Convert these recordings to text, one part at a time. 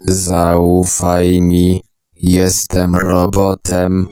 Zaufaj mi, jestem robotem.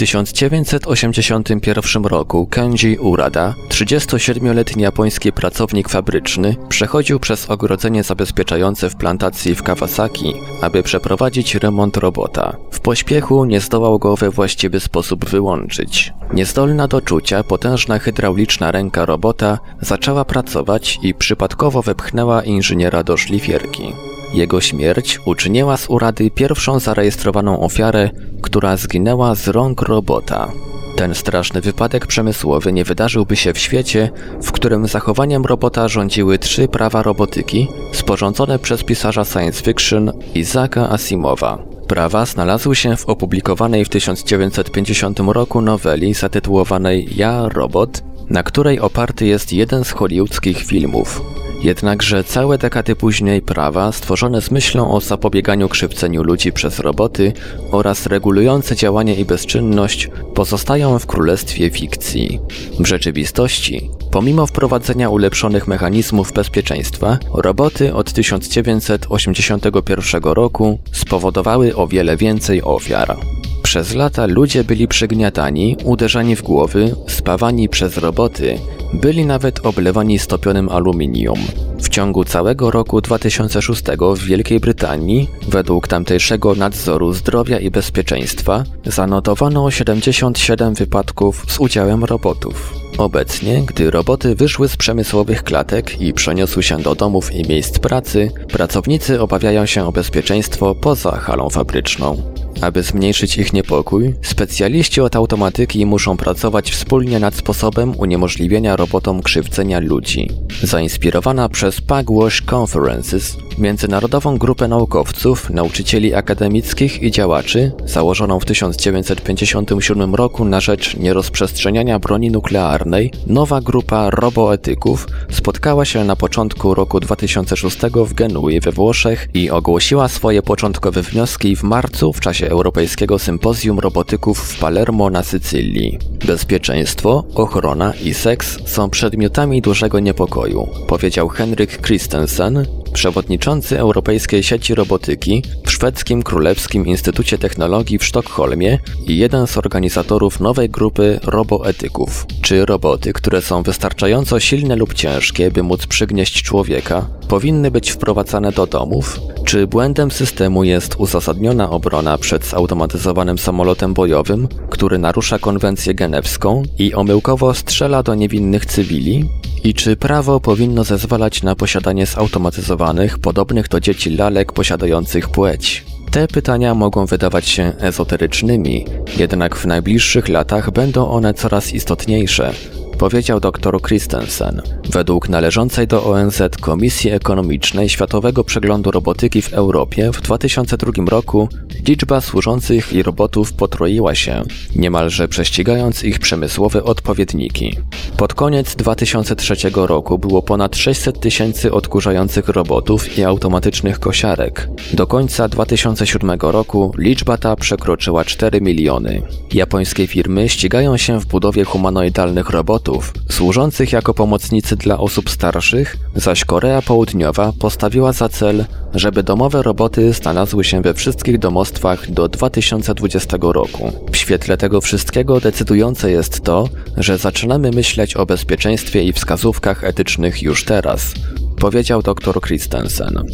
1981 roku Kenji Urada, 37-letni japoński pracownik fabryczny, przechodził przez ogrodzenie zabezpieczające w plantacji w Kawasaki, aby przeprowadzić remont robota. W pośpiechu nie zdołał go we właściwy sposób wyłączyć. Niezdolna do czucia, potężna hydrauliczna ręka robota zaczęła pracować i przypadkowo wepchnęła inżyniera do szlifierki. Jego śmierć uczyniła z Urady pierwszą zarejestrowaną ofiarę, która zginęła z rąk robota. Ten straszny wypadek przemysłowy nie wydarzyłby się w świecie, w którym zachowaniem robota rządziły trzy prawa robotyki, sporządzone przez pisarza science fiction Isaaca Asimowa. Prawa znalazły się w opublikowanej w 1950 roku noweli zatytułowanej Ja, Robot, na której oparty jest jeden z hollywoodzkich filmów. Jednakże całe dekady później prawa stworzone z myślą o zapobieganiu krzywdzeniu ludzi przez roboty oraz regulujące działanie i bezczynność pozostają w królestwie fikcji. W rzeczywistości, pomimo wprowadzenia ulepszonych mechanizmów bezpieczeństwa, roboty od 1981 roku spowodowały o wiele więcej ofiar. Przez lata ludzie byli przygniatani, uderzani w głowy, spawani przez roboty, byli nawet oblewani stopionym aluminium. W ciągu całego roku 2006 w Wielkiej Brytanii, według tamtejszego nadzoru zdrowia i bezpieczeństwa, zanotowano 77 wypadków z udziałem robotów. Obecnie, gdy roboty wyszły z przemysłowych klatek i przeniosły się do domów i miejsc pracy, pracownicy obawiają się o bezpieczeństwo poza halą fabryczną. Aby zmniejszyć ich niepokój, specjaliści od automatyki muszą pracować wspólnie nad sposobem uniemożliwienia robotom krzywdzenia ludzi. Zainspirowana przez Pugwash Conferences, międzynarodową grupę naukowców, nauczycieli akademickich i działaczy, założoną w 1957 roku na rzecz nierozprzestrzeniania broni nuklearnej, nowa grupa roboetyków spotkała się na początku roku 2006 w Genui we Włoszech i ogłosiła swoje początkowe wnioski w marcu w czasie Europejskiego Sympozjum Robotyków w Palermo na Sycylii. Bezpieczeństwo, ochrona i seks są przedmiotami dużego niepokoju, powiedział Henryk Christensen, przewodniczący Europejskiej Sieci Robotyki w Szwedzkim Królewskim Instytucie Technologii w Sztokholmie i jeden z organizatorów nowej grupy roboetyków. Czy roboty, które są wystarczająco silne lub ciężkie, by móc przygnieść człowieka, powinny być wprowadzane do domów? Czy błędem systemu jest uzasadniona obrona przed zautomatyzowanym samolotem bojowym, który narusza konwencję genewską i omyłkowo strzela do niewinnych cywili? I czy prawo powinno zezwalać na posiadanie zautomatyzowanych, podobnych do dzieci lalek posiadających płeć? Te pytania mogą wydawać się ezoterycznymi, jednak w najbliższych latach będą one coraz istotniejsze, powiedział dr Christensen. Według należącej do ONZ Komisji Ekonomicznej Światowego Przeglądu Robotyki w Europie w 2002 roku liczba służących i robotów potroiła się, niemalże prześcigając ich przemysłowe odpowiedniki. Pod koniec 2003 roku było ponad 600 tysięcy odkurzających robotów i automatycznych kosiarek. Do końca 2007 roku liczba ta przekroczyła 4 miliony. Japońskie firmy ścigają się w budowie humanoidalnych robotów, służących jako pomocnicy dla osób starszych, zaś Korea Południowa postawiła za cel, żeby domowe roboty znalazły się we wszystkich domostwach do 2020 roku. W świetle tego wszystkiego decydujące jest to, że zaczynamy myśleć o bezpieczeństwie i wskazówkach etycznych już teraz, powiedział dr Christensen.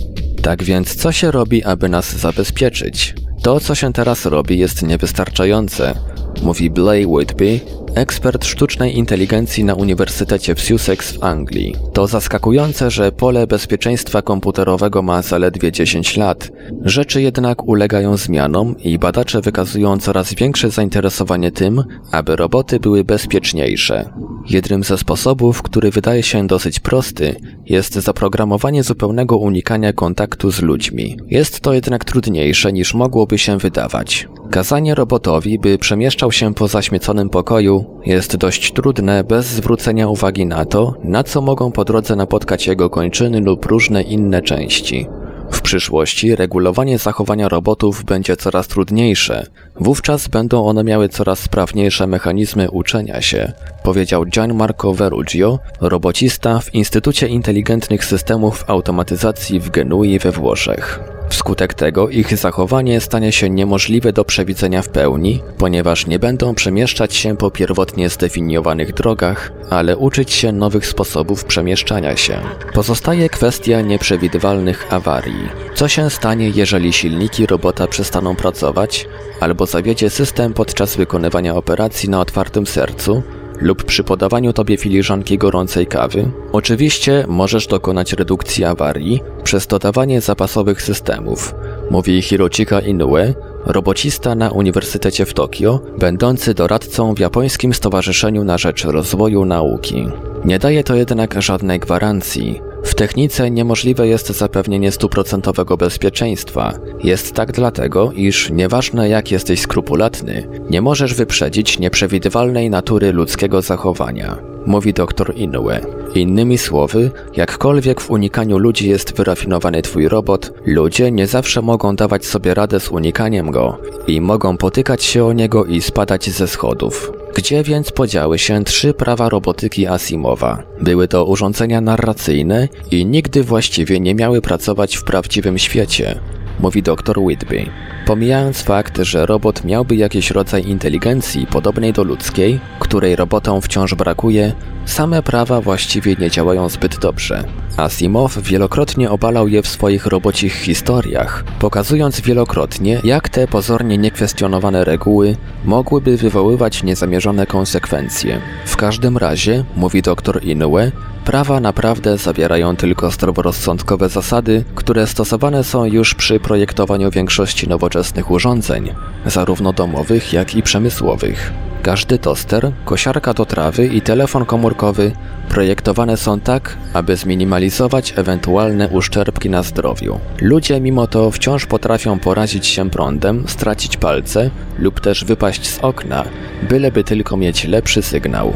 Tak więc co się robi, aby nas zabezpieczyć? To, co się teraz robi, jest niewystarczające, mówi Blay Whitby, ekspert sztucznej inteligencji na Uniwersytecie w Sussex w Anglii. To zaskakujące, że pole bezpieczeństwa komputerowego ma zaledwie 10 lat. Rzeczy jednak ulegają zmianom i badacze wykazują coraz większe zainteresowanie tym, aby roboty były bezpieczniejsze. Jednym ze sposobów, który wydaje się dosyć prosty, jest zaprogramowanie zupełnego unikania kontaktu z ludźmi. Jest to jednak trudniejsze niż mogłoby się wydawać. Kazanie robotowi, by przemieszczał się po zaśmieconym pokoju, jest dość trudne bez zwrócenia uwagi na to, na co mogą po drodze napotkać jego kończyny lub różne inne części. W przyszłości regulowanie zachowania robotów będzie coraz trudniejsze. Wówczas będą one miały coraz sprawniejsze mechanizmy uczenia się, powiedział Gianmarco Verugio, robocista w Instytucie Inteligentnych Systemów Automatyzacji w Genui we Włoszech. Wskutek tego ich zachowanie stanie się niemożliwe do przewidzenia w pełni, ponieważ nie będą przemieszczać się po pierwotnie zdefiniowanych drogach, ale uczyć się nowych sposobów przemieszczania się. Pozostaje kwestia nieprzewidywalnych awarii. Co się stanie, jeżeli silniki robota przestaną pracować, albo zawiedzie system podczas wykonywania operacji na otwartym sercu, lub przy podawaniu tobie filiżanki gorącej kawy, oczywiście możesz dokonać redukcji awarii przez dodawanie zapasowych systemów, mówi Hirochika Inoue, robocista na Uniwersytecie w Tokio, będący doradcą w Japońskim Stowarzyszeniu na Rzecz Rozwoju Nauki. Nie daje to jednak żadnej gwarancji, technice niemożliwe jest zapewnienie stuprocentowego bezpieczeństwa. Jest tak dlatego, iż nieważne jak jesteś skrupulatny, nie możesz wyprzedzić nieprzewidywalnej natury ludzkiego zachowania, mówi dr Inoue. Innymi słowy, jakkolwiek w unikaniu ludzi jest wyrafinowany twój robot, ludzie nie zawsze mogą dawać sobie radę z unikaniem go i mogą potykać się o niego i spadać ze schodów. Gdzie więc podziały się trzy prawa robotyki Asimowa? Były to urządzenia narracyjne i nigdy właściwie nie miały pracować w prawdziwym świecie, mówi dr Whitby. Pomijając fakt, że robot miałby jakiś rodzaj inteligencji podobnej do ludzkiej, której robotom wciąż brakuje, same prawa właściwie nie działają zbyt dobrze. Asimov wielokrotnie obalał je w swoich robocich historiach, pokazując wielokrotnie, jak te pozornie niekwestionowane reguły mogłyby wywoływać niezamierzone konsekwencje. W każdym razie, mówi dr Inoue, prawa naprawdę zawierają tylko zdroworozsądkowe zasady, które stosowane są już przy projektowaniu większości nowoczesnych urządzeń, zarówno domowych, jak i przemysłowych. Każdy toster, kosiarka do trawy i telefon komórkowy projektowane są tak, aby zminimalizować ewentualne uszczerbki na zdrowiu. Ludzie mimo to wciąż potrafią porazić się prądem, stracić palce lub też wypaść z okna, byleby tylko mieć lepszy sygnał.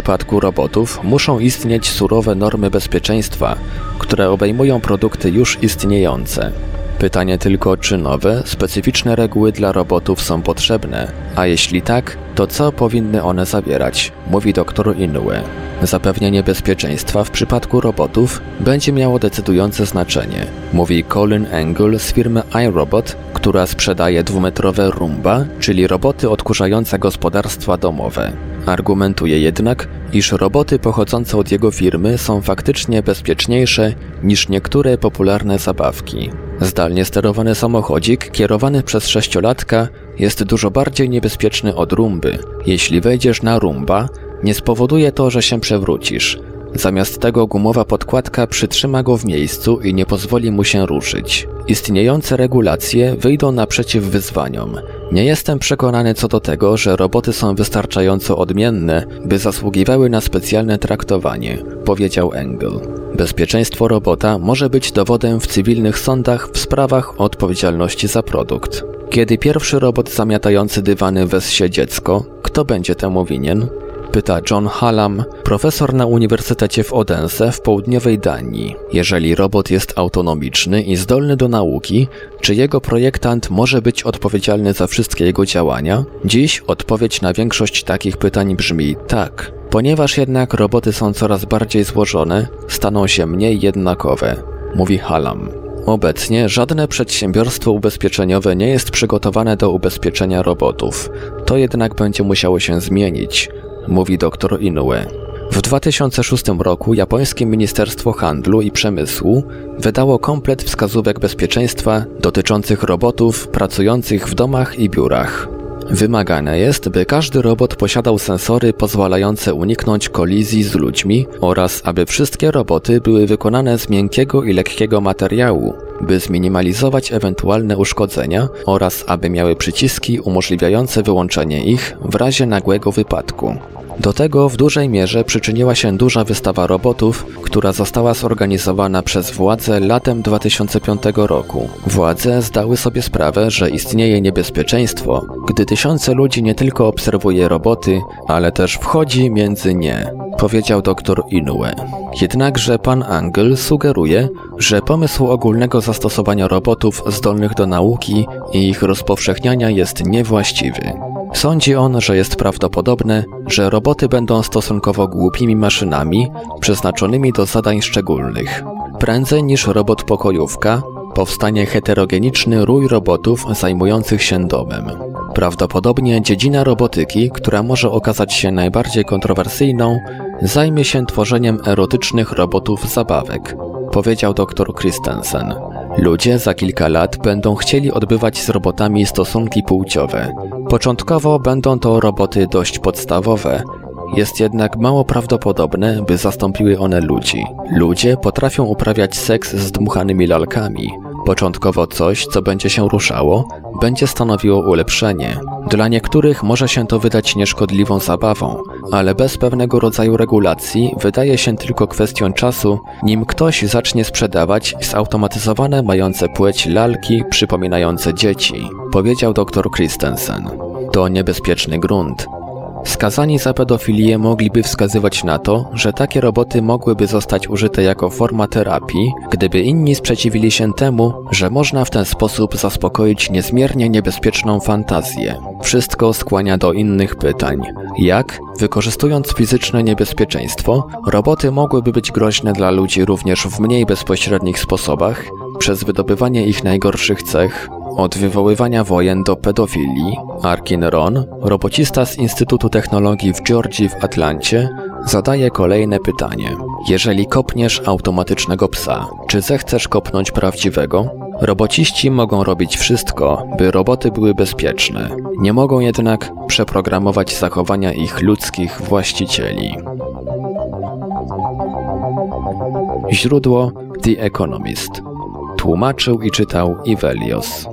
Przypadku robotów muszą istnieć surowe normy bezpieczeństwa, które obejmują produkty już istniejące. Pytanie tylko, czy nowe, specyficzne reguły dla robotów są potrzebne, a jeśli tak, to co powinny one zawierać, mówi dr Inoue. Zapewnienie bezpieczeństwa w przypadku robotów będzie miało decydujące znaczenie, mówi Colin Engel z firmy iRobot, która sprzedaje dwumetrowe Rumba, czyli roboty odkurzające gospodarstwa domowe. Argumentuje jednak, iż roboty pochodzące od jego firmy są faktycznie bezpieczniejsze niż niektóre popularne zabawki. Zdalnie sterowany samochodzik kierowany przez sześciolatka jest dużo bardziej niebezpieczny od rumby. Jeśli wejdziesz na rumba, nie spowoduje to, że się przewrócisz. Zamiast tego gumowa podkładka przytrzyma go w miejscu i nie pozwoli mu się ruszyć. Istniejące regulacje wyjdą naprzeciw wyzwaniom. Nie jestem przekonany co do tego, że roboty są wystarczająco odmienne, by zasługiwały na specjalne traktowanie, powiedział Engel. Bezpieczeństwo robota może być dowodem w cywilnych sądach w sprawach o odpowiedzialności za produkt. Kiedy pierwszy robot zamiatający dywany wezsie dziecko, kto będzie temu winien? Pyta John Hallam, profesor na Uniwersytecie w Odense w południowej Danii. Jeżeli robot jest autonomiczny i zdolny do nauki, czy jego projektant może być odpowiedzialny za wszystkie jego działania? Dziś odpowiedź na większość takich pytań brzmi tak. Ponieważ jednak roboty są coraz bardziej złożone, staną się mniej jednakowe, mówi Hallam. Obecnie żadne przedsiębiorstwo ubezpieczeniowe nie jest przygotowane do ubezpieczenia robotów. To jednak będzie musiało się zmienić, mówi dr Inoue. W 2006 roku japońskie Ministerstwo Handlu i Przemysłu wydało komplet wskazówek bezpieczeństwa dotyczących robotów pracujących w domach i biurach. Wymagane jest, by każdy robot posiadał sensory pozwalające uniknąć kolizji z ludźmi oraz aby wszystkie roboty były wykonane z miękkiego i lekkiego materiału, by zminimalizować ewentualne uszkodzenia oraz aby miały przyciski umożliwiające wyłączenie ich w razie nagłego wypadku. Do tego w dużej mierze przyczyniła się duża wystawa robotów, która została zorganizowana przez władze latem 2005 roku. Władze zdały sobie sprawę, że istnieje niebezpieczeństwo, gdy tysiące ludzi nie tylko obserwuje roboty, ale też wchodzi między nie, powiedział dr Inoue. Jednakże pan Angel sugeruje, że pomysł ogólnego zastosowania robotów zdolnych do nauki i ich rozpowszechniania jest niewłaściwy. Sądzi on, że jest prawdopodobne, że roboty będą stosunkowo głupimi maszynami przeznaczonymi do zadań szczególnych. Prędzej niż robot pokojówka powstanie heterogeniczny rój robotów zajmujących się domem. Prawdopodobnie dziedzina robotyki, która może okazać się najbardziej kontrowersyjną, zajmie się tworzeniem erotycznych robotów zabawek, powiedział dr Christensen. Ludzie za kilka lat będą chcieli odbywać z robotami stosunki płciowe. Początkowo będą to roboty dość podstawowe, jest jednak mało prawdopodobne, by zastąpiły one ludzi. Ludzie potrafią uprawiać seks z dmuchanymi lalkami. Początkowo coś, co będzie się ruszało, będzie stanowiło ulepszenie. Dla niektórych może się to wydać nieszkodliwą zabawą, ale bez pewnego rodzaju regulacji wydaje się tylko kwestią czasu, nim ktoś zacznie sprzedawać zautomatyzowane mające płeć lalki przypominające dzieci, powiedział dr Christensen. To niebezpieczny grunt. Skazani za pedofilię mogliby wskazywać na to, że takie roboty mogłyby zostać użyte jako forma terapii, gdyby inni sprzeciwili się temu, że można w ten sposób zaspokoić niezmiernie niebezpieczną fantazję. Wszystko skłania do innych pytań. Jak, wykorzystując fizyczne niebezpieczeństwo, roboty mogłyby być groźne dla ludzi również w mniej bezpośrednich sposobach, przez wydobywanie ich najgorszych cech, od wywoływania wojen do pedofilii, Arkin Ron, robocista z Instytutu Technologii w Georgii w Atlancie, zadaje kolejne pytanie. Jeżeli kopniesz automatycznego psa, czy zechcesz kopnąć prawdziwego? Robociści mogą robić wszystko, by roboty były bezpieczne. Nie mogą jednak przeprogramować zachowania ich ludzkich właścicieli. Źródło The Economist. Tłumaczył i czytał Ivelios.